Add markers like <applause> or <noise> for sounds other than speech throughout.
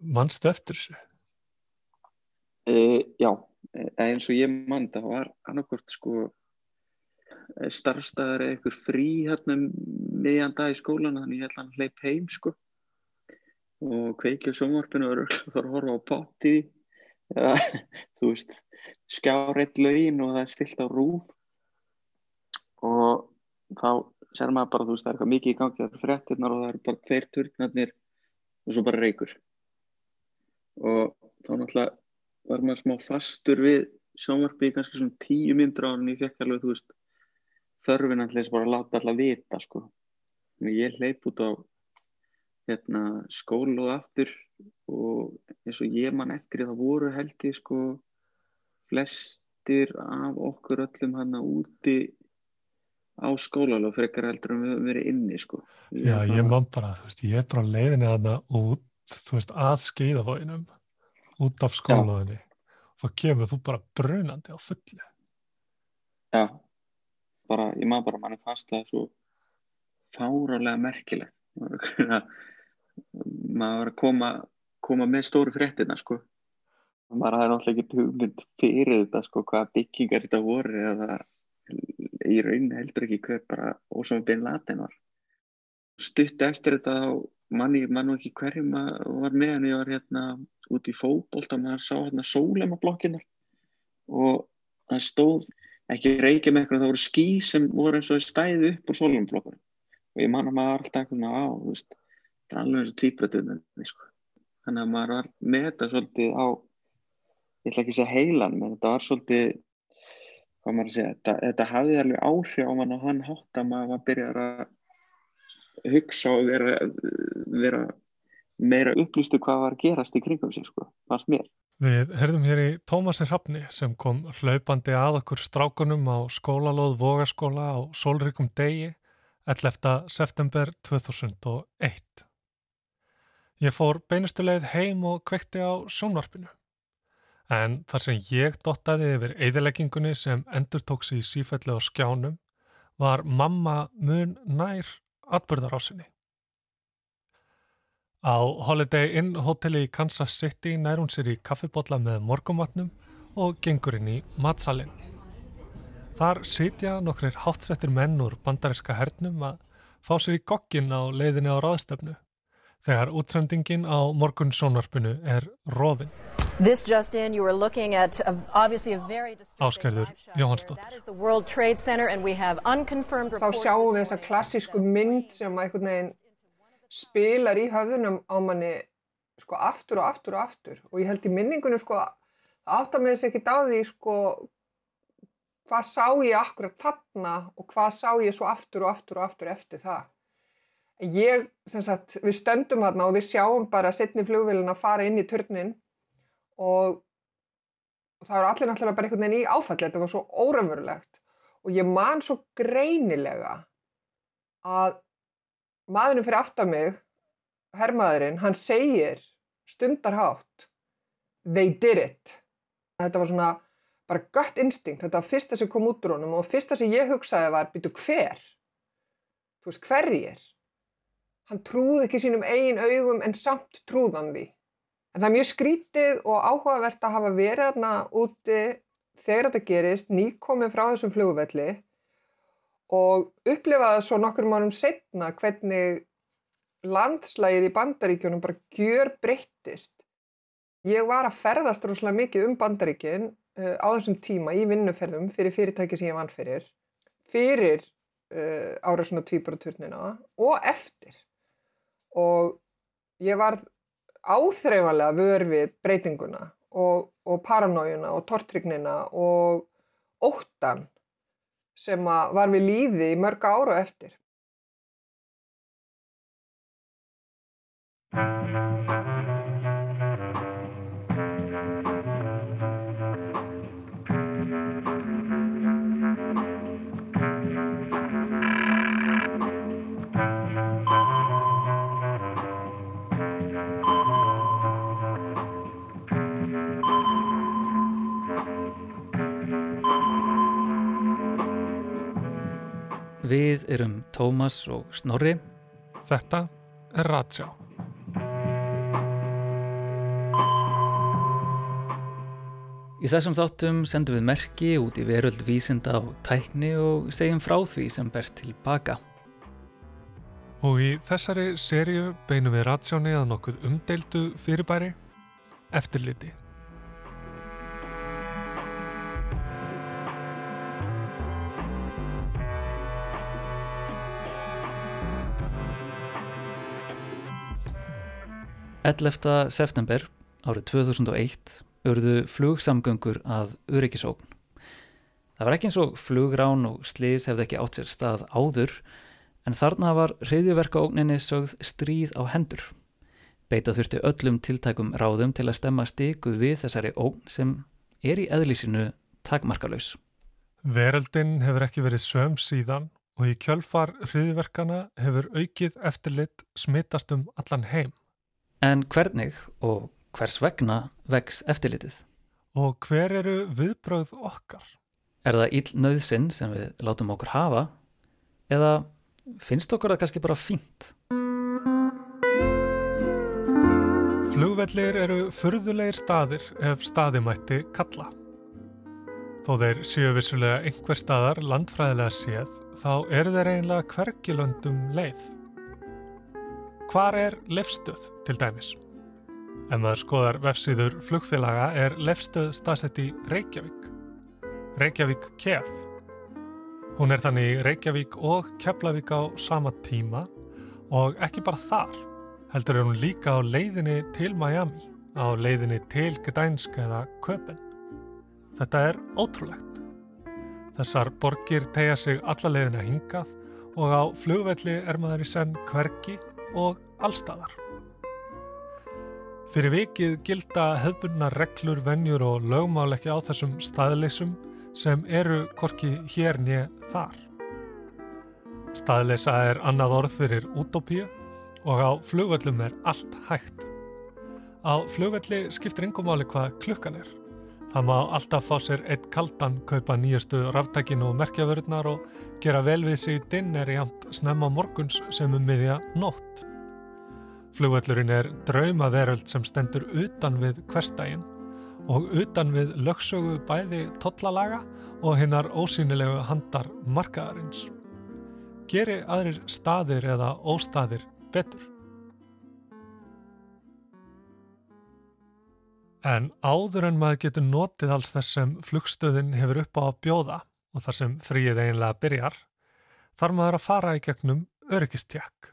mannstu eftir þessu? Uh, já, eins og ég mann það var annarkort sko starfstæðar eða einhver frí hérna miðjan dag í skólan þannig að hann hleyp heim sko. Og kveiki á sjónvarpinu og þarf að horfa á potti. Eða <laughs> þú veist skjáreitt lögin og það er stilt á rúf og þá ser maður bara þú veist það er eitthvað mikið í gangi það er frettirnar og það er bara tveir turnarnir og svo bara reykur og þá náttúrulega var maður smá fastur við sjónvarpi í kannski svona tíu myndur á hann ég fekk alveg þú veist þörfin alltaf bara að láta alltaf vita sko. Ég hleyp út á hérna, skólu og aftur og eins og ég man eftir það voru held ég sko flestir af okkur öllum hann úti á skólalóð frekar heldur en við höfum verið inni sko. Já, ég man bara, þú veist, ég er bara leiðinni hann út, þú veist, að skeiðavoginum út af skólaðinni. Þá kemur þú bara brunandi á fulli Já bara, ég <laughs> maður bara, mann er fast að svo fáralega merkilegt. Maður að koma koma með stóru fréttina sko. Maður hafði náttúrulega ekki hugmynd fyrir þetta sko, hvaða byggingar þetta voru eða í raun heldur ekki hver bara ósama Bin Laden var. Stutt eftir þetta manni, mann og ekki hverjum var með en ég var hérna út í fókbólt og maður sá hérna sólemablokkinar og það stóð ekki reykja með eitthvað, það voru ský sem voru eins og stæði upp úr sólumblokkur og ég man að maður var alltaf eitthvað á, þú veist, það er alveg eins og tvíbröðunni, sko. Þannig að maður var með þetta svolítið á, ég ætla ekki að segja heilan, menn þetta var svolítið, hvað maður að segja, þetta, þetta hafði alveg áhrif á mann og hann hátt að maður byrjar að hugsa og vera, vera meira upplýstu hvað var að gerast í kringum sig, sko, fannst mér. Við herðum hér í Tómasin Hrafni sem kom hlaupandi að okkur strákunum á skólalóð Vogaskóla á sólryggum degi 11. september 2001. Ég fór beinustuleið heim og kvekti á sjónvarpinu. En þar sem ég dottaði yfir eðileggingunni sem endur tóks í sífelli á skjánum var mamma mun nær atbyrðarásinni. Á Holiday Inn hotelli í Kansas City nær hún sér í kaffibotla með morgumatnum og gengur inn í matsalinn. Þar sitja nokkrir hátsettir menn úr bandariska hernum að fá sér í gogkin á leiðinni á ráðstöfnu þegar útsendingin á morgun sónarpunu er rofin. Áskerður Jóhannsdóttir. Þá sjáum við þessa klassísku mynd sem einhvern veginn spilar í höfðunum á manni sko aftur og aftur og aftur og ég held í minningunum sko átt að með þess ekki dáði sko hvað sá ég akkurat þarna og hvað sá ég svo aftur og aftur og aftur eftir það. Ég, sem sagt, við stöndum þarna og við sjáum bara setni flugvílun að fara inn í törnin og, það eru allir náttúrulega bara einhvern veginn í áfalli, þetta var svo órafurlegt og ég man svo greinilega að maðurinn fyrir aftar mig, herrmaðurinn, hann segir stundarhátt, they did it. Þetta var svona bara gött instinkt, þetta var fyrsta sem kom út úr honum og fyrsta sem ég hugsaði var, byrju hver? Þú veist, hverjir? Hann trúði ekki sínum eigin augum en samt trúðan því. En það er mjög skrítið og áhugavert að hafa verið þarna úti þegar þetta gerist, nýkomið frá þessum flugvelli og upplifaði svo nokkur mánum setna hvernig landslægið í bandaríkjunum bara gjör breyttist. Ég var að ferðast rosalega mikið um bandaríkin uh, á þessum tíma í vinnuferðum fyrir fyrirtæki sem ég vann fyrir, fyrir uh, ára svona tvíbaraturnina og eftir. Og ég var áþreifanlega vörfið breytinguna og, og paranójuna og tortrygnina og óttan sem var við líði í mörg ára eftir. Tómas og Snorri. Þetta er Ratsjá. Í þessum þáttum sendum við merki út í veröld vísinda á tækni og segjum frá því sem berst til baka. Og í þessari sériu beinum við ratsjóni að nokkuð umdeildu fyrirbæri eftirliti. Ellefta september árið 2001 urðu flugsamgöngur að öryggisókn. Það var ekki eins og flugrán og slís hefði ekki átt sér stað áður en þarna var hriðjuverkaókninni sögð stríð á hendur. Beita þurfti öllum tiltækum ráðum til að stemma stiku við þessari ógn sem er í eðlísinu takmarkalauðs. Veröldin hefur ekki verið söm síðan og í kjölfar hriðverkana hefur aukið eftirlit smittast um allan heim. En hvernig og hvers vegna vex eftirlitið? Og hver eru viðbröð okkar? Er það íll nöðsinn sem við látum okkur hafa eða finnst okkur það kannski bara fínt? Flugvellir eru furðulegir staðir ef staðimætti kalla. Þó þeir séu vissulega einhver staðar landfræðilega séð þá eru þeir eiginlega hvergilöndum leið. Hvar er lefstöð til dæmis? Ef maður skoðar vefsíður flugfélaga er lefstöð staðsett í Reykjavík. Reykjavík kef. Hún er þannig Reykjavík og Keflavík á sama tíma og ekki bara þar. Heldur er hún líka á leiðinni til Miami, á leiðinni til Gdańsk eða Köpen. Þetta er ótrúlegt. Þessar borgir tegja sig alla leiðina hingað og á flugvelli er maður í senn hverki og allstæðar. Fyrir vikið gilda hefbunna reglur, vennjur og lögmál ekki á þessum staðleysum sem eru korki hér nýja þar. Staðleysa er annað orð fyrir útópíu og á flugvöllum er allt hægt. Á flugvelli skiptir yngumáli hvað klukkan er. Það má alltaf fá sér eitt kaldan, kaupa nýjastu ráftækin og merkjavörðnar og gera vel við sig dinner í amt snemma morguns sem um miðja nótt. Flugvöllurinn er draumaveröld sem stendur utan við hverstægin og utan við lögsögu bæði tollalaga og hinnar ósýnilegu handar markaðarins. Geri aðrir staðir eða óstaðir betur. En áður en maður getur notið alls þess sem flugstöðin hefur upp á að bjóða og þar sem fríið einlega byrjar, þarf maður að fara í gegnum öryggistjakk.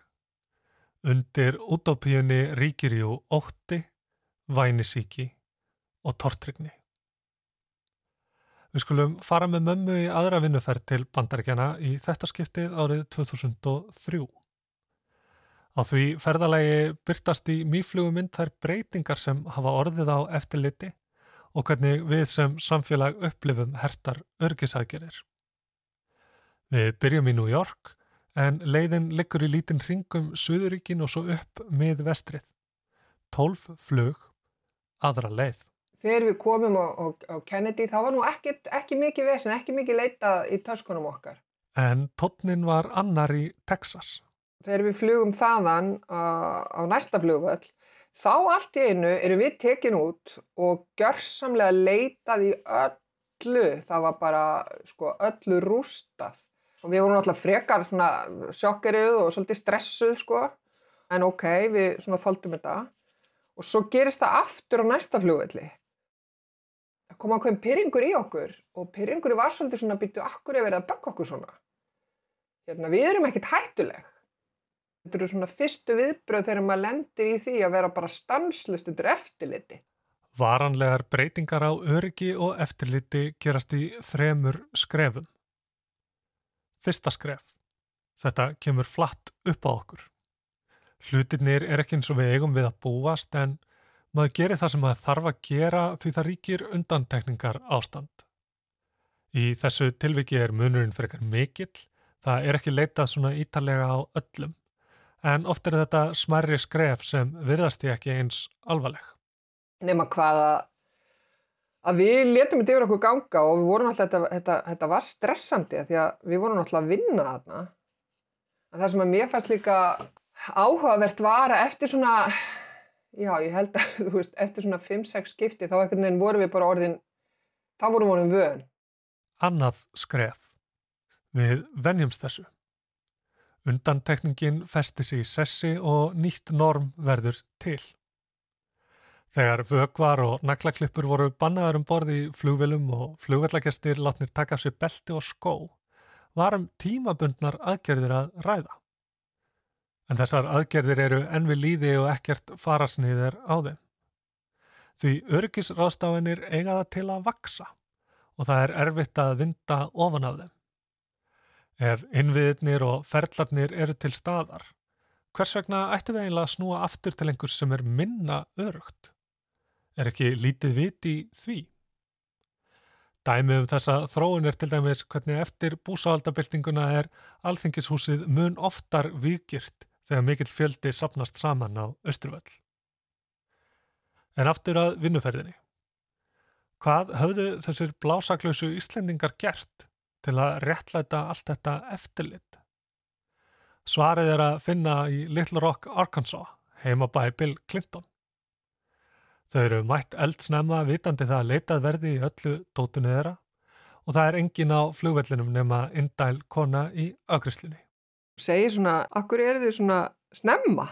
Undir útópíunni ríkir jú ótti, vænisíki og tortrygni. Við skulum fara með mömmu í aðra vinnuferð til bandaríkjana í þetta skiptið árið 2003. Á því ferðalagi byrtast í mýflugumynd þær breytingar sem hafa orðið á eftirliti og hvernig við sem samfélag upplifum hertar örgisækjerir. Við byrjum í New York en leiðin liggur í lítinn ringum Suðuríkin og svo upp mið vestrið. Tólf flug, aðra leið. Þegar við komum á, á, á Kennedy þá var nú ekki, ekki mikið vesen, ekki mikið leitað í töskunum okkar. En tónnin var annar í Texas. Þegar við flugum þaðan á, næsta flugvöld þá allt í einu erum við tekin út og gjörsamlega leitað í öllu. Það var bara sko, öllu rústað. Og við vorum alltaf frekar sjokkerið og svolítið stressuð sko. En ok, við þóldum þetta. Og svo gerist það aftur á næsta flugvelli. Það kom ákveðin pyrringur í okkur og pyrringur var svolítið svona býttu akkur ef verið að bögga okkur svona. Hérna, við erum ekkert hættuleg. Þetta eru svona fyrstu viðbröð þegar maður lendir í því að vera bara stanslust undir eftirliti. Varanlegar breytingar á öryggi og eftirliti gerast í þremur skrefum. Fyrsta skref. Þetta kemur flatt upp á okkur. Hlutinir er ekki eins og við eigum við að búast en maður gerir það sem maður þarf að gera því það ríkir undantekningar ástand. Í þessu tilviki er munurinn fyrir eitthvað mikill, það er ekki leitað svona ítalega á öllum, en oft er þetta smærri skref sem virðast ég ekki eins alvarleg. Nefna hvaða að við letum þetta yfir okkur ganga og við vorum alltaf, þetta, þetta, þetta var stressandi því að við vorum alltaf að vinna þarna. En það sem að mér fannst líka áhugavert var að eftir svona Já, ég held að, <laughs> þú veist, eftir svona 5-6 skipti þá ekkert nefn voru við bara orðin Það vorum vorum vön. Annað skref. Við venjumst þessu. Undantekningin festi sig í sessi og nýtt norm verður til. Þegar vögvar og naglaklippur voru bannaður um borði í flugvelum og flugvellagestir látnir taka sér belti og skó, varum tímabundnar aðgerðir að ræða. En þessar aðgerðir eru enn við líði og ekkert farasniðir á þeim. Því örgisrástafinir eiga það til að vaksa og það er erfitt að vinda ofan af þeim. Ef innviðnir og ferlarnir eru til staðar, hvers vegna ættum við eiginlega að snúa aftur til einhvers sem er minna örugt? Er ekki lítið vit í því? Dæmi um þessa þróun er til dæmis hvernig eftir búsáhaldabildinguna er alþingishúsið mun oftar vikirt þegar mikill fjöldi sapnast saman á Östurvöll. En aftur að vinnuferðinni. Hvað höfðu þessir blásaklausu Íslendingar gert til að réttlæta allt þetta eftirlit? Svarið er að finna í Little Rock, Arkansas, heima bæ Bill Clinton. Þau eru mætt eldsnemma vitandi það að leitað verði í öllu tótunni þeirra og það er engin á flugvellinum nema indæl kona í augriðslunni. Segir svona, akkur eru þau svona snemma?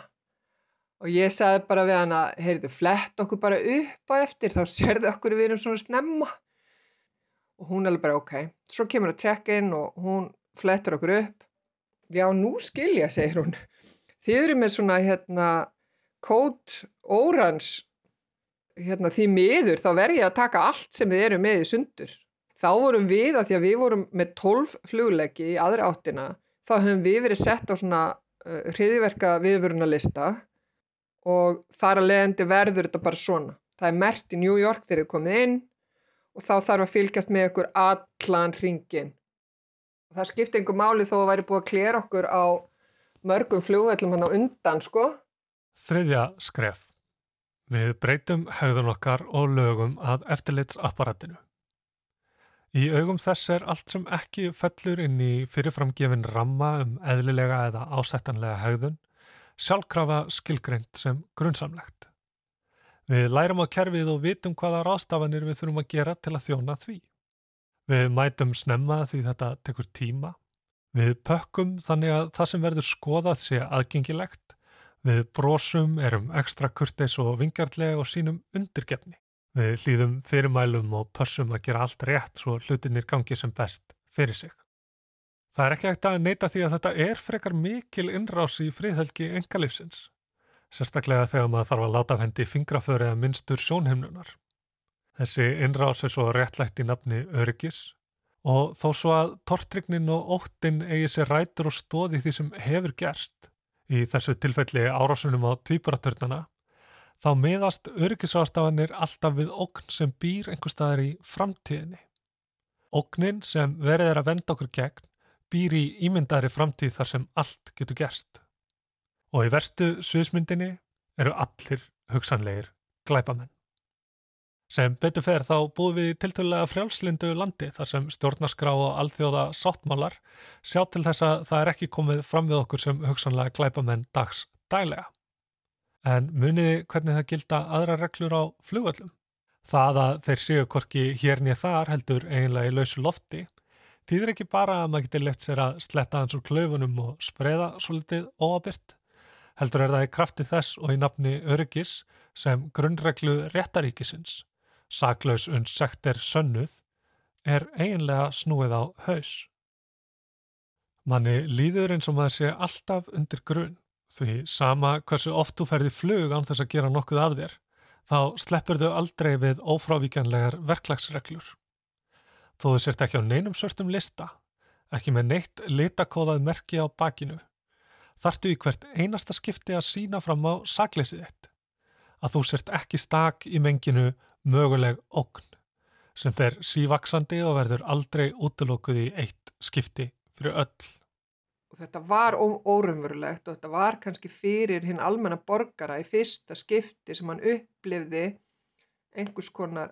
Og ég sagði bara við hana, heyrðu, flett okkur bara upp á eftir, þá sérðu okkur við erum svona snemma. Og hún er bara, ok. Svo kemur að check-in og hún flettur okkur upp. Já, nú skilja, segir hún. Þið eru með svona, hérna, kót órans, hérna, því miður, þá verð ég að taka allt sem við erum með í sundur. Þá vorum við, að því að við vorum með 12 flugleggi í aðra áttina, þá höfum við verið sett á svona uh, hriðiverka viðvörunarlista og þar að leiðandi verður þetta bara svona. Það er mert í New York þegar þið komið inn og þá þarf að fylgjast með ykkur allan hringin. Það skipti einhver máli þó að væri búið að klera okkur á mörgum flugvellum hann á undan, sko. Þriðja skref. Við breytum hegðun okkar og lögum að eftirlitsapparatinu. Í augum þess er allt sem ekki fellur inn í fyrirframgefin ramma um eðlilega eða ásættanlega hegðun sjálfkrafa skilgreint sem grunnsamlegt. Við lærum á kerfið og vitum hvaða rástafanir við þurfum að gera til að þjóna því. Við mætum snemma því þetta tekur tíma. Við pökkum þannig að það sem verður skoðað sé aðgengilegt. Við brósum, erum ekstra kurteis og vingjartlega og sínum undirgefni. Við hlýðum fyrirmælum og pössum að gera allt rétt svo hlutinir gangi sem best fyrir sig. Það er ekki ekkert að neyta því að þetta er frekar mikil innrás í friðhelgi engalifsins, sérstaklega þegar maður þarf að láta hendi fingraföri eða minnstur sjónheimnunar. Þessi innrás er svo réttlætt í nafni öryggis og þó svo að tortrygnin og óttin eigi sér rætur og stóði því sem hefur gerst í þessu tilfelli árásunum á tvíburatörnana, þá miðast öryggisrástafanir alltaf við ógn sem býr einhver staðar í framtíðinni. Ógnin sem verið er að venda okkur gegn býr í ímyndari framtíð þar sem allt getur gerst. Og í verstu sviðsmyndinni eru allir hugsanlegir glæpamenn. Sem betur fer þá búið við tiltölulega frjálslindu landi þar sem stjórnarskrá og alþjóða sáttmálar sjá til þess að það er ekki komið fram við okkur sem hugsanlega glæpamenn dags dælega. En muniði hvernig það gilda aðra reglur á flugöllum? Það að þeir séu korki hérnið þar heldur eiginlega í lausu lofti Týðir ekki bara að maður getur left sér að sletta hans úr klaufunum og spreða svolítið óabyrt. Heldur er það í krafti þess og í nafni öryggis sem grunnreglu réttaríkisins, saklaus und sekter sönnuð, er eiginlega snúið á haus. Manni líður eins og maður sé alltaf undir grunn, því sama hversu oft þú ferði flug án þess að gera nokkuð af þér, þá sleppur þau aldrei við ófrávíkjanlegar verklagsreglur. Þó þú sért ekki á neinum svörtum lista, ekki með neitt litakóðað merki á bakinu, þartu í hvert einasta skipti að sína fram á sakleysið þitt. Að þú sért ekki stak í menginu möguleg ógn sem fer sívaksandi og verður aldrei útlokkuð í eitt skipti fyrir öll. Og þetta var órumverulegt og þetta var kannski fyrir hinn almenna borgara í fyrsta skipti sem hann upplifði einhvers konar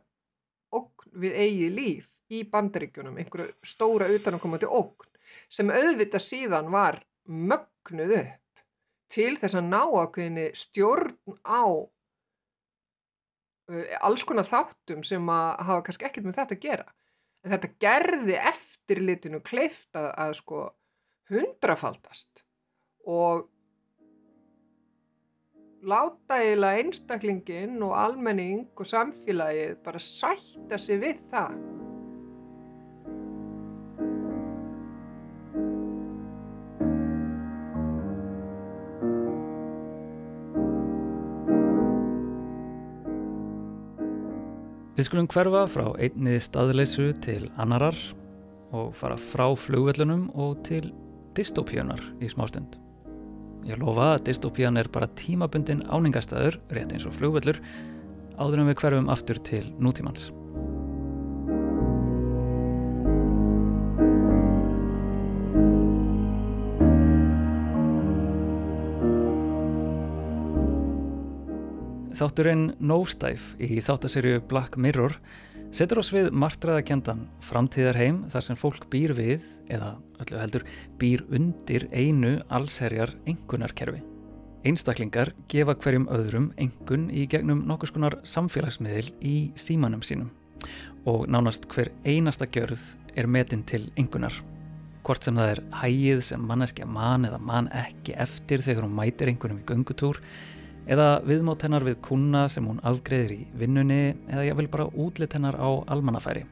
ógn við eigið líf í bandaríkjunum, einhverju stóra utanumkomandi ógn sem auðvita síðan var mögnuð upp til þess að ná ákveðinni stjórn á alls konar þáttum sem að hafa kannski ekkert með þetta að gera. En þetta gerði eftirlitinu kleift að, að sko hundrafaldast og láta eiginlega einstaklingin og almenning og samfélagið bara sætta sig við það. Við skulum hverfa frá einni staðleysu til annarar og fara frá flugvellunum og til dystopíunar í smástund. Ég lofa að dystopían er bara tímabundin áningastæður, rétt eins og flugvellur, áður en við hverfum aftur til nútímans. Þátturinn Nosedive í þáttaserju Black Mirror setur oss við martraðakendan framtíðarheim þar sem fólk býr við, eða öllu heldur, býr undir einu allsherjar engunarkerfi. Einstaklingar gefa hverjum öðrum engun í gegnum nokkuskonar samfélagsmiðil í símanum sínum og nánast hver einasta gjörð er metin til engunar. Hvort sem það er hægið sem manneskja man eða man ekki eftir þegar hún mætir engunum í göngutúr eða viðmátt hennar við kuna sem hún afgreðir í vinnunni eða ég vil bara útlit hennar á almannafæri.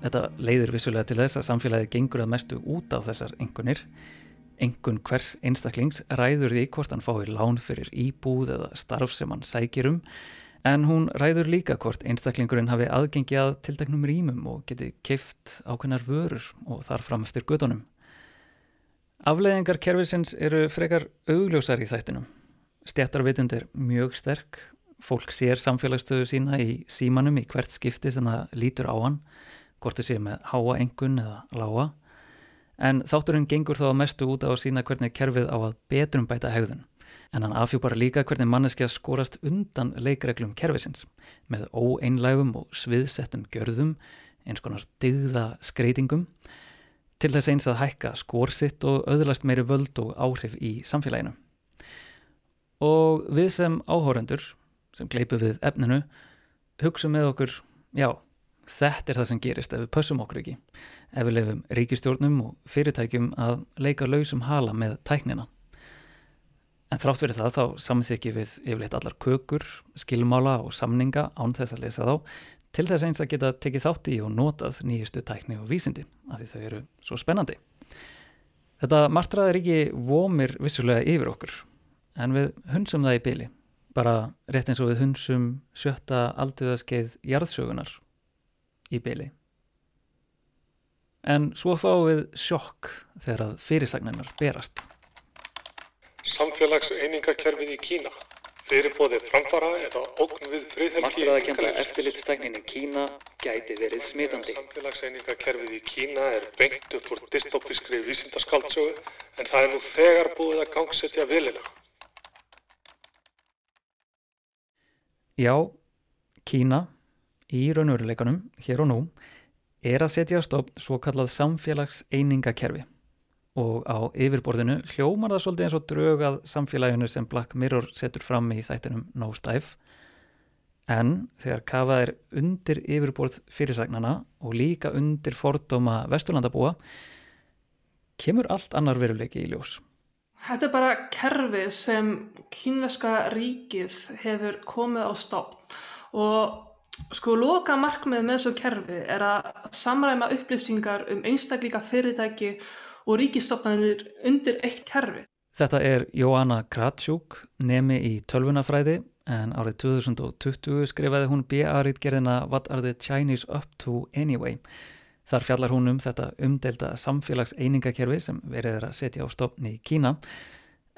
Þetta leiður vissulega til þess að samfélagið gengur að mestu út á þessar engunir. Engun hvers einstaklings ræður því hvort hann fái lán fyrir íbúð eða starf sem hann sækir um en hún ræður líka hvort einstaklingurinn hafi aðgengi að tilteknum rýmum og geti kift ákveðnar vörur og þar fram eftir gödunum. Afleðingar kervisins eru frekar augljósar í þættinum. Stjættarvitund er mjög sterk, fólk sér samfélagsstöðu sína í símanum í hvert skipti sem það lítur á hann, hvort það sé með háa engun eða lága, en þátturinn gengur þá mestu út á að sína hvernig kerfið á að betrum bæta hegðun, en hann afhjúpar líka hvernig manneskja skorast undan leikreglum kerfisins, með óeinlægum og sviðsettum gjörðum, eins konar digða skreitingum, til þess eins að hækka skórsitt og öðlast meiri völd og áhrif í samfélaginu og við sem áhórendur sem gleipum við efninu hugsa með okkur, já þetta er það sem gerist ef við pössum okkur ekki. Ef við lefum ríkistjórnum og fyrirtækjum að leika lausum hala með tæknina. En þrátt verið það þá samþykji við yfirleitt allar kökur, skilmála og samninga án þess að lesa þá til þess eins að geta tekið þátt í og notað nýjustu tækni og vísindi af því þau eru svo spennandi. Þetta martraðir ekki vomir vissulega yfir okkur en við hunsum það í byli bara rétt eins og við hunsum sjötta alduðaskeið jarðsögunar í byli en svo fáum við sjokk þegar að fyrirsagnar berast. Samfélagseiningakerfið í Kína. Fyrirbóðið framfara eða ógn við friðhelgi Martraðakenda eftirlitstæknin í Kína gæti verið smitandi. Samfélagseiningakerfið í Kína er beint upp úr dystopískri vísindaskáldsögu en það er nú þegar búið að gangsetja vilina Já, Kína í raunveruleikanum, hér og nú, er að setja á stofn svo kallað samfélagseiningakerfi og á yfirborðinu hljómar það svolítið eins og drög að samfélaginu sem Black Mirror setur fram í þættinum Nosedive en þegar kafað er undir yfirborð fyrirsagnana og líka undir fordóma vesturlandabúa kemur allt annar veruleiki í ljós. Þetta er bara kerfi sem kínveska ríkið hefur komið á stofn og sko loka markmið með þessu kerfi er að samræma upplýsingar um einstakleika fyrirtæki og ríkistofnarnir undir eitt kerfi. Þetta er Jóanna Kratsjúk, nemi í tölvunafræði en árið 2020 skrifaði hún B.A.rítgerðina What are the Chinese up to anyway? Þar fjallar hún um þetta umdelda samfélagseiningakerfi sem verið er að setja á stopni í Kína.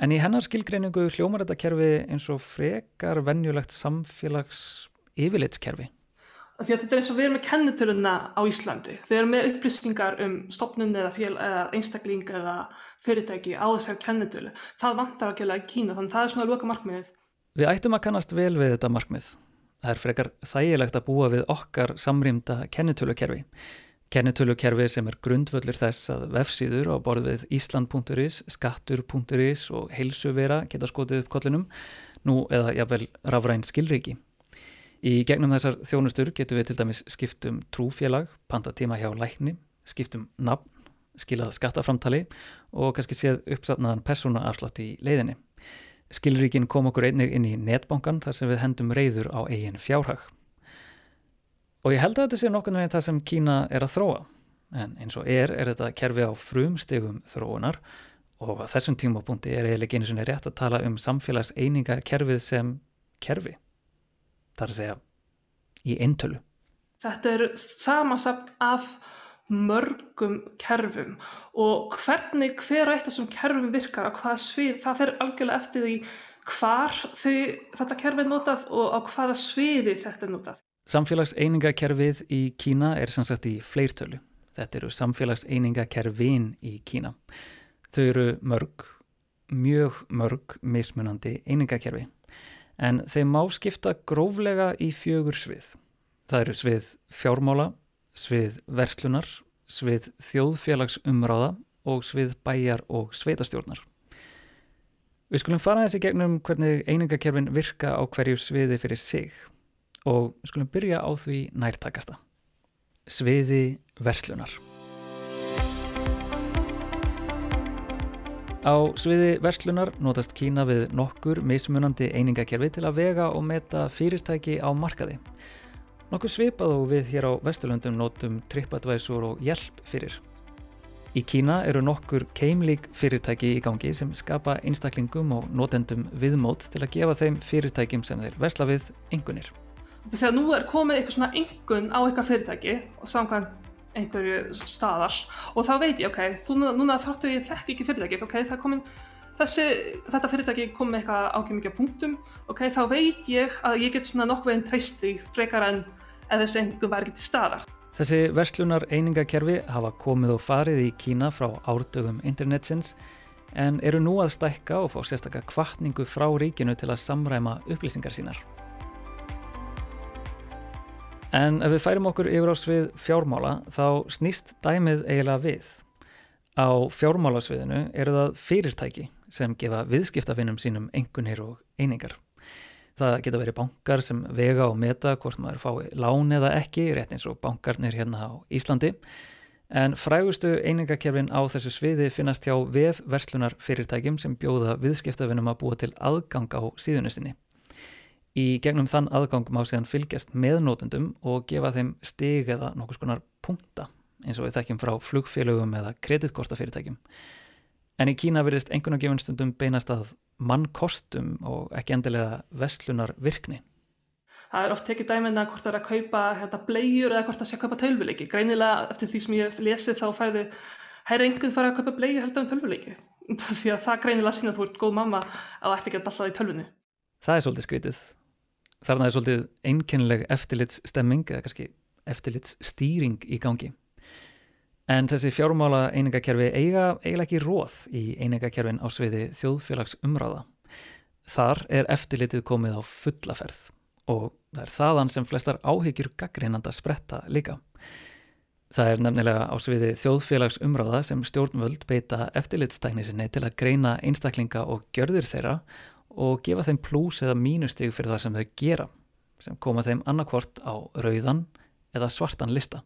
En í hennar skilgreiningu hljómar þetta kerfi eins og frekar vennjulegt samfélags yfirleitskerfi. Því að þetta er eins og við erum með kennitöluna á Íslandi. Við erum með upplýsingar um stopnun eða, eða einstakling eða fyrirtæki á þessar kennitölu. Það vantar að gera í Kína þannig að það er svona loka markmiðið. Við ættum að kannast vel við þetta markmið. Það er frekar þægilegt að búa við okkar samrýmda kennitölukerfi. Kennitölukerfi sem er grundvöldur þess að vefsíður á borð við Ísland.is, skattur.is og heilsuvera geta skotið upp kollinum, nú eða jáfnvel rafræn skilriki. Í gegnum þessar þjónustur getum við til dæmis skiptum trúfélag, panta tíma hjá lækni, skiptum nafn, skilað skattaframtali og kannski séð uppsafnaðan persónaafslátt í leiðinni. Skilríkin kom okkur einnig inn í netbankan þar sem við hendum reyður á eigin fjárhag. Og ég held að þetta sé nokkurnu veginn það sem Kína er að þróa. En eins og er, er þetta kerfi á frumstegum þróunar og á þessum tímapunkti er eiginlega einu sinni rétt að tala um samfélags eininga kerfið sem kerfi það er að segja í eintölu. Þetta er samasamt af mörgum kerfum og hvernig hver og eitt af þessum kerfum virkar á hvaða svið, það fer algjörlega eftir því hvar þau, þetta kerfi er notað og á hvaða sviði þetta er notað. Samfélagseiningakerfið í Kína er sannsagt í fleirtölu. Þetta eru samfélagseiningakerfin í Kína. Þau eru mörg, mjög mörg mismunandi einingakerfi en þeim má skipta gróflega í fjögur svið. Það eru svið fjármála, svið verslunar, svið þjóðfélagsumráða og svið bæjar og sveitastjórnar. Við skulum fara þessi gegnum hvernig einingakerfin virka á hverju sviði fyrir sig og skulum byrja á því nærtakasta. Sviði verslunar. Á sviði verslunar notast Kína við nokkur mismunandi einingakerfi til að vega og meta fyrirtæki á markaði. Nokkur svipað og við hér á Vesturlöndum notum TripAdvisor og Yelp fyrir. Í Kína eru nokkur keimlík fyrirtæki í gangi sem skapa einstaklingum og notendum viðmót til að gefa þeim fyrirtækjum sem þeir versla við engunir. Þegar nú er komið eitthvað svona engun á eitthvað fyrirtæki og samkvæmt einhverju staðal og þá veit ég, ok, þú, núna þáttu ég þekk ekki fyrirtækið, ok, það komin þessi, þetta fyrirtæki kom með eitthvað ákveð mikið punktum, ok, þá veit ég að ég get svona nokkuð einn treyst því frekar en eða þessi einhver var ekki til staðar. Þessi verslunar einingakerfi hafa komið og farið í Kína frá árdögum internetsins en eru nú að stækka og fá sérstakka kvartningu frá ríkinu til að samræma upplýsingar sínar. En ef við færum okkur yfir á svið fjármála þá snýst dæmið eiginlega við. Á fjármálasviðinu eru það fyrirtæki sem gefa viðskiptafinnum sínum engunir og einingar. Það geta verið bankar sem vega og meta hvort maður fái lán eða ekki, rétt eins og bankarnir hérna á Íslandi. En frægustu einingakerfin á þessu sviði finnast hjá vefverslunar fyrirtækjum sem bjóða viðskiptafinnum að búa til aðgang á síðunistinni. Í gegnum þann aðgang má síðan fylgjast með nótundum og gefa þeim stig eða nokkus konar punkta eins og við þekkjum frá flugfélögum eða kreditkortafyrirtækjum. En í Kína verðist einhvern og gefun stundum beinast að mannkostum og ekki endilega vestlunar virkni. Það er oft tekið dæmina hvort það er að kaupa hérna, blegjur eða hvort það sé að kaupa tölvuleiki. Greinilega eftir því sem ég lesið þá færði hæri einhvern fara að kaupa blegjur heldur en tölvuleiki. <laughs> Því að það greinilega sína að þú ert góð mamma að ætti ekki að dalla það í tölvunu. Það er svolítið skritið. Þarna er svolítið einkennileg eftirlitsstemming eða kannski eftirlitsstýring í gangi. En þessi fjármála einingakerfi eiga eiginlega ekki róð í einingakerfin á sviði þjóðfélags umráða. Þar er eftirlitið komið á fullaferð og það er þaðan sem flestar áhyggjur gaggreinanda spretta líka. Það er nefnilega á sviði þjóðfélags umráða sem stjórnvöld beita eftirlitstækni sinni til að greina einstaklinga og gjörðir þeirra og gefa þeim plús eða mínustig fyrir það sem þau gera sem koma þeim annarkvort á rauðan eða svartan lista.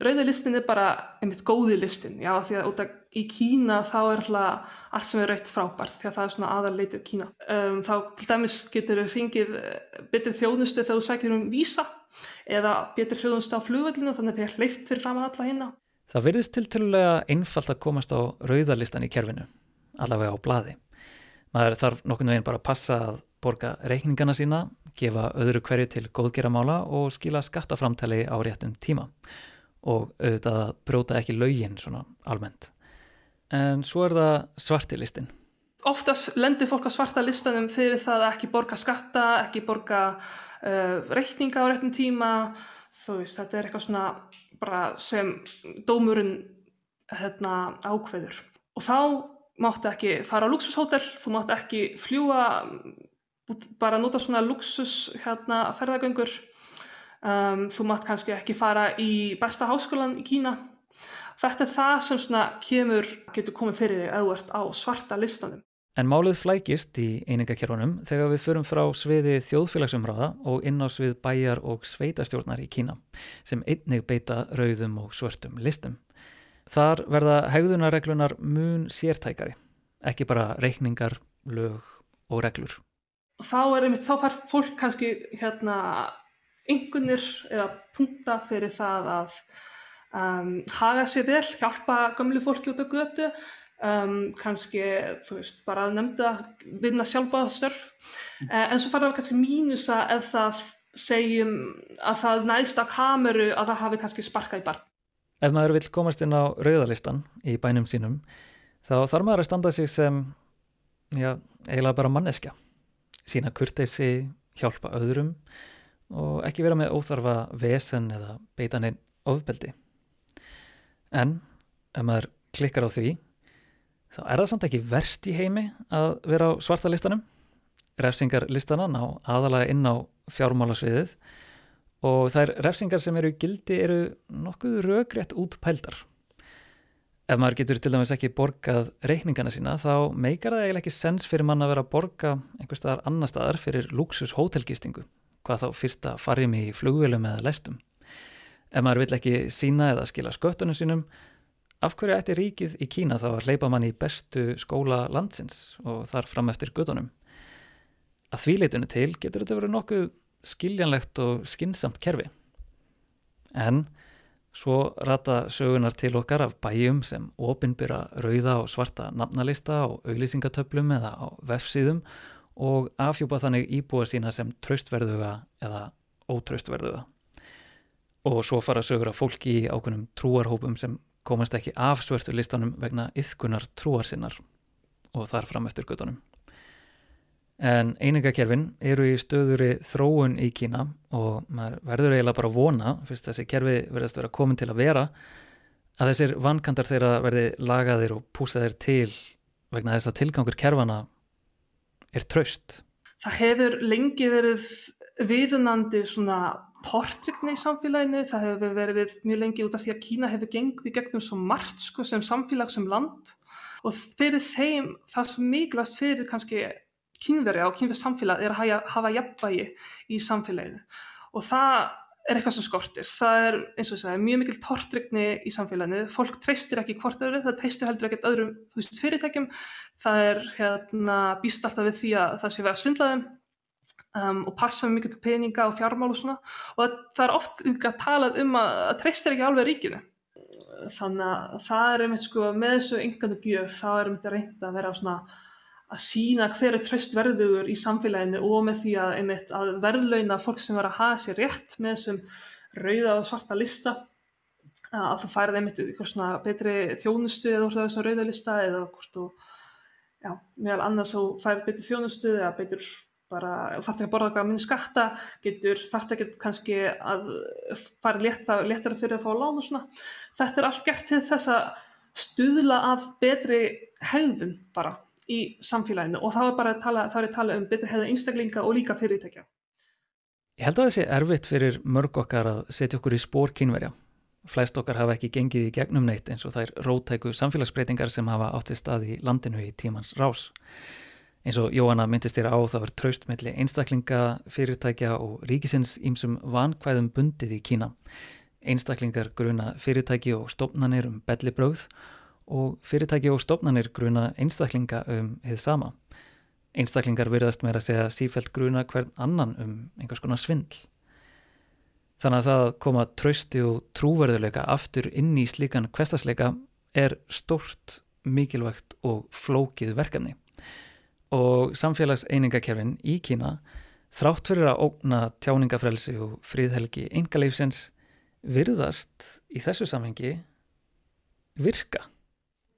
Rauði listin er bara einmitt góði listin, já, því að út af í Kína þá er alltaf allt sem er rauðt frábært, því að það er svona aðarleitur Kína. Um, þá til dæmis getur þau fengið eh, betur þjóðnustu þegar þú sækir um vísa eða betur þjóðnustu á flugvöldinu þannig að þið er hleyft fyrir fram að alla hinna. Það virðist til tölulega einfalt að komast á rauðarlistan í kerfinu, allavega á bladi maður þarf nokkurnu veginn bara að passa að borga reikningana sína, gefa öðru hverju til góðgeramála og skila skattaframtali á réttum tíma og auðvitað að bróta ekki laugin svona almennt. En svo er það svartilistin. Oftast lendir fólk á svarta listanum fyrir það að ekki borga skatta, ekki borga uh, reikninga á réttum tíma, þú veist, þetta er eitthvað svona sem dómurinn hérna, ákveður. Og þá máttu ekki fara á luxushótel, þú máttu ekki fljúa, bara nota svona luxus hérna, ferðagöngur, um, þú mátt kannski ekki fara í besta háskólan í Kína. Þetta er það sem svona kemur, getur komið fyrir þig auðvart á svarta listanum. En málið flækist í einingakerfunum þegar við förum frá sviði þjóðfélagsumráða og inn á svið bæjar og sveitastjórnar í Kína sem einnig beita rauðum og svörtum listum. Þar verða hegðunarreglunar mun sértækari, ekki bara reikningar, lög og reglur. Þá, einmitt, þá fær fólk kannski hérna einhvernir eða punta fyrir það að um, haga sér vel, hjálpa gamlu fólki út á götu Um, kannski, þú veist, bara að nefnda vinna sjálfbáða störf mm. uh, en svo fara það kannski mínusa ef það segjum að það næst á kameru að það hafi kannski sparka í barn. Ef maður vil komast inn á rauðalistan í bænum sínum þá þarf maður að standa sig sem já, eiginlega bara manneskja. Sína kurteysi, hjálpa öðrum og ekki vera með óþarfa vesen eða beita neinn ofbeldi. En ef maður klikkar á því þá er það samt ekki verst í heimi að vera á svarta listanum. Refsingarlistana ná aðalega inn á fjármálasviðið og þær refsingar sem eru gildi eru nokkuð röggrétt út pældar ef maður getur til dæmis ekki borgað reikningana sína þá meikar það eiginlega ekki sens fyrir mann að vera að borga einhver staðar annar staðar fyrir luxus hótelgistingu hvað þá fyrsta farjum í flugvölum eða lestum ef maður vill ekki sína eða skila sköttunum sínum Af hverju ætti ríkið í Kína þá að hleypa mann í bestu skóla landsins og þar fram eftir gutunum? Að því leitinu til getur þetta verið nokkuð skiljanlegt og skinsamt kerfi. En svo rata sögunar til okkar af bæjum sem opinbyra rauða og svarta nafnalista á auglýsingatöflum eða á vefsíðum og afhjúpa þannig íbúa sína sem traustverðuga eða ótraustverðuga. Og svo fara sögur af fólki í ákunum trúarhópum sem komast ekki af svörtu listanum vegna yðkunar trúarsinnar og þar fram eftir gödunum. En einingakerfin eru í stöðuri þróun í Kína og maður verður eiginlega bara að vona, fyrst þessi kerfi verðast vera komin til að vera, að þessir vankantar þeirra verði lagaðir og púsaðir til vegna þess að tilgangur kerfana er tröst. Það hefur lengi verið viðunandi svona tortrykni í samfélaginu, það hefur verið mjög lengi út af því að Kína hefur gengið í gegnum svo margt sko, sem samfélag sem land og fyrir þeim það sem mikilvægast fyrir kannski kynverja og kynverð samfélag er að hafa, jafnvægi í samfélaginu. Og það er eitthvað sem skortir. Það er eins og ég sagði mjög mikil tortrykni í samfélaginu, fólk treystir ekki hvort öðru, það treystir heldur ekkert öðrum fyrirtækjum, það er hérna, býst alltaf við því að það sé verið að svindla þeim Um, og passa mikið peninga og fjármál og svona. Og það, það er oft líka talað um að það treystir ekki alveg ríkinu. Þannig að það er einmitt sko með þessu engan gjöf þá er einmitt reynd að vera svona að sína hver er tröstverðugur í samfélaginu og með því að, einmitt, að verðlauna fólk sem var að hafa sér rétt með þessum rauða og svarta lista. Að það færði einmitt eitthvað svona betri þjónustu eða þessum rauða lista eða hvort þú já, meðal annars þú færði betri þjónustu eða betur bara þarf ekki að borða eitthvað að minni skatta getur þarf ekki kannski að fara létta, léttara fyrir að fá lán og svona. Þetta er allt gert til þess að stuðla að betri hegðun bara í samfélaginu. Og þá er bara að tala, er að tala um betri hegðun einstaklinga og líka fyrirtækja. Ég held að það sé erfitt fyrir mörg okkar að setja okkur í spór kynverja Flæst okkar hafa ekki gengið í gegnum neitt eins og það er rótæku samfélagsbreytingar sem hafa áttið stað í landinu í tímans rás. Eins og Jóhanna myndist þér á það var traust melli einstaklinga, fyrirtækja og ríkisins ímsum vankvæðum bundið í Kína. Einstaklingar gruna fyrirtæki og stopnarnir um bellibröð og fyrirtæki og stopnarnir gruna einstaklinga um hið sama. Einstaklingar virðast meira að segja sífælt gruna hvern annan um einhvers konar svindl. Þannig að það koma trausti og trúverðuleika aftur inn í slíkan kvestasleika er stort, mikilvægt og flókið verkefni og samfélagseiningakerfin í Kína þrátt fyrir að ógna tjáningafrelsi og fríðhelgi engaleifsins virðast í þessu samhengi virka.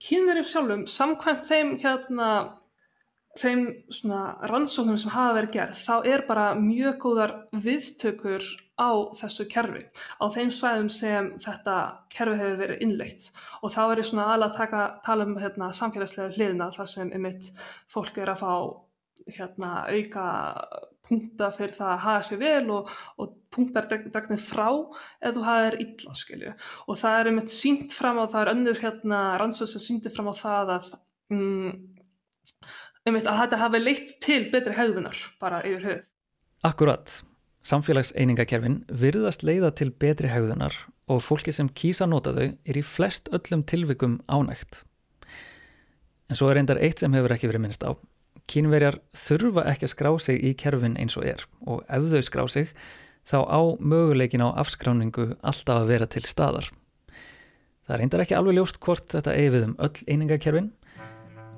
Kínverjum sjálfum, samkvæmt þeim hérna þeim rannsóknum sem hafa verið gerð þá er bara mjög góðar viðtökur á þessu kerfi á þeim svæðum sem þetta kerfi hefur verið innleitt. Og þá er ég svona alveg að tala um hérna, samfélagslega hliðina þar sem einmitt fólk er að fá hérna, auka punkta fyrir það að hafa sér vel og, og punktar dregnir frá eða þú hafa þér illa skilju og það er einmitt sínt fram á það er önnur hérna rannsóð sem síndir fram á það að mm, einmitt að þetta hafi leitt til betri hegðunar bara yfir höfuð. Akkurat. Samfélagseiningakerfin virðast leiða til betri hegðunar og fólki sem kýsa nota þau er í flest öllum tilvikum ánægt. En svo er reyndar eitt sem hefur ekki verið minnst á. Kínverjar þurfa ekki að skrá sig í kerfin eins og er og ef þau skrá sig þá á möguleikin á afskráningu alltaf að vera til staðar. Það reyndar ekki alveg ljóst hvort þetta eigi við um öll einingakerfin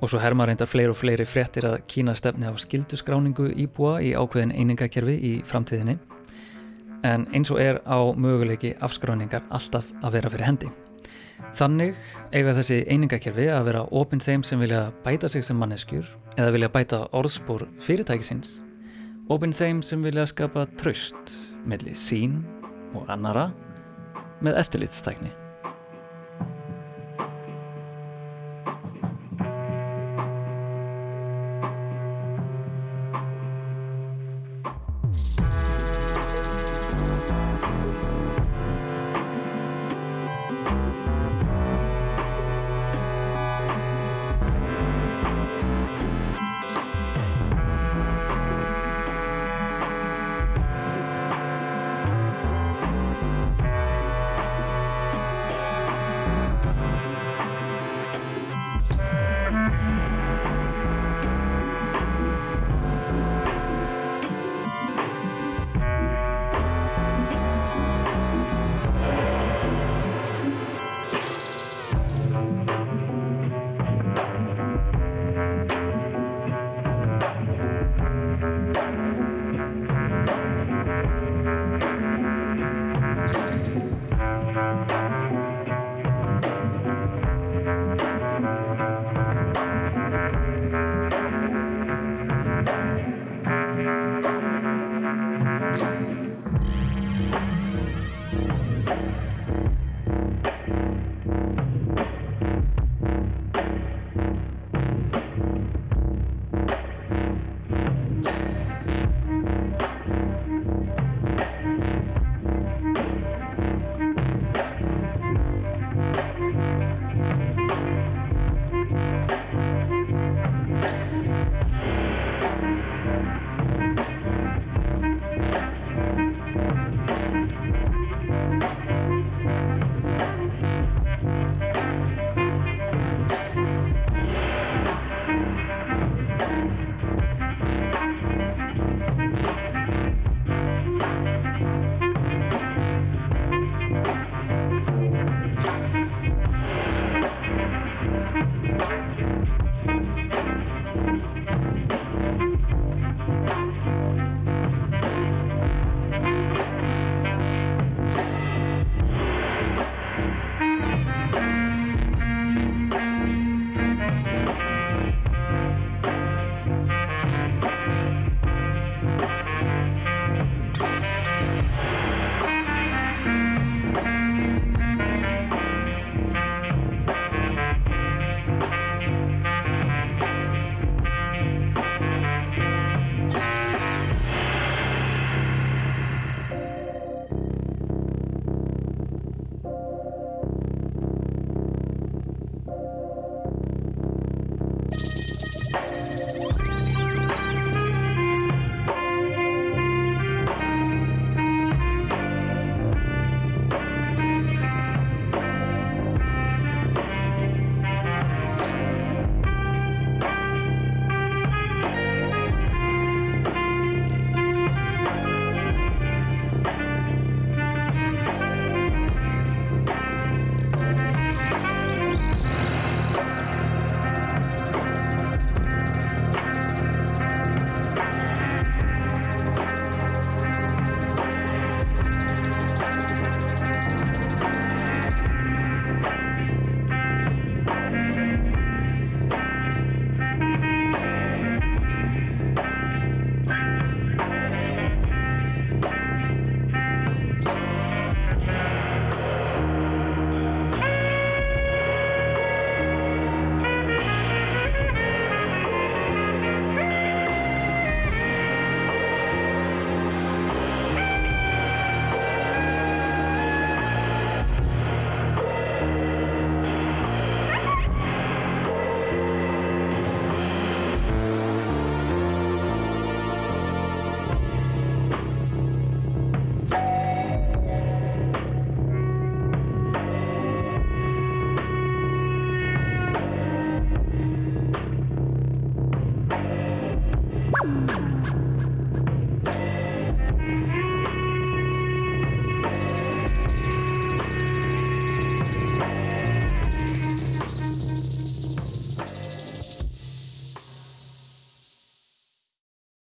og svo herma reyndar fleiri og fleiri fréttir að Kína stefni á skilduskráningu íbúa í ákveðin einingakerfi í framtíðinni en eins og er á möguleiki afskráningar alltaf að vera fyrir hendi. Þannig eiga þessi einingakerfi að vera opinn þeim sem vilja bæta sig sem manneskjur eða vilja bæta orðspór fyrirtækisins, opinn þeim sem vilja skapa tröst melli sín og annara með eftirlitstækni.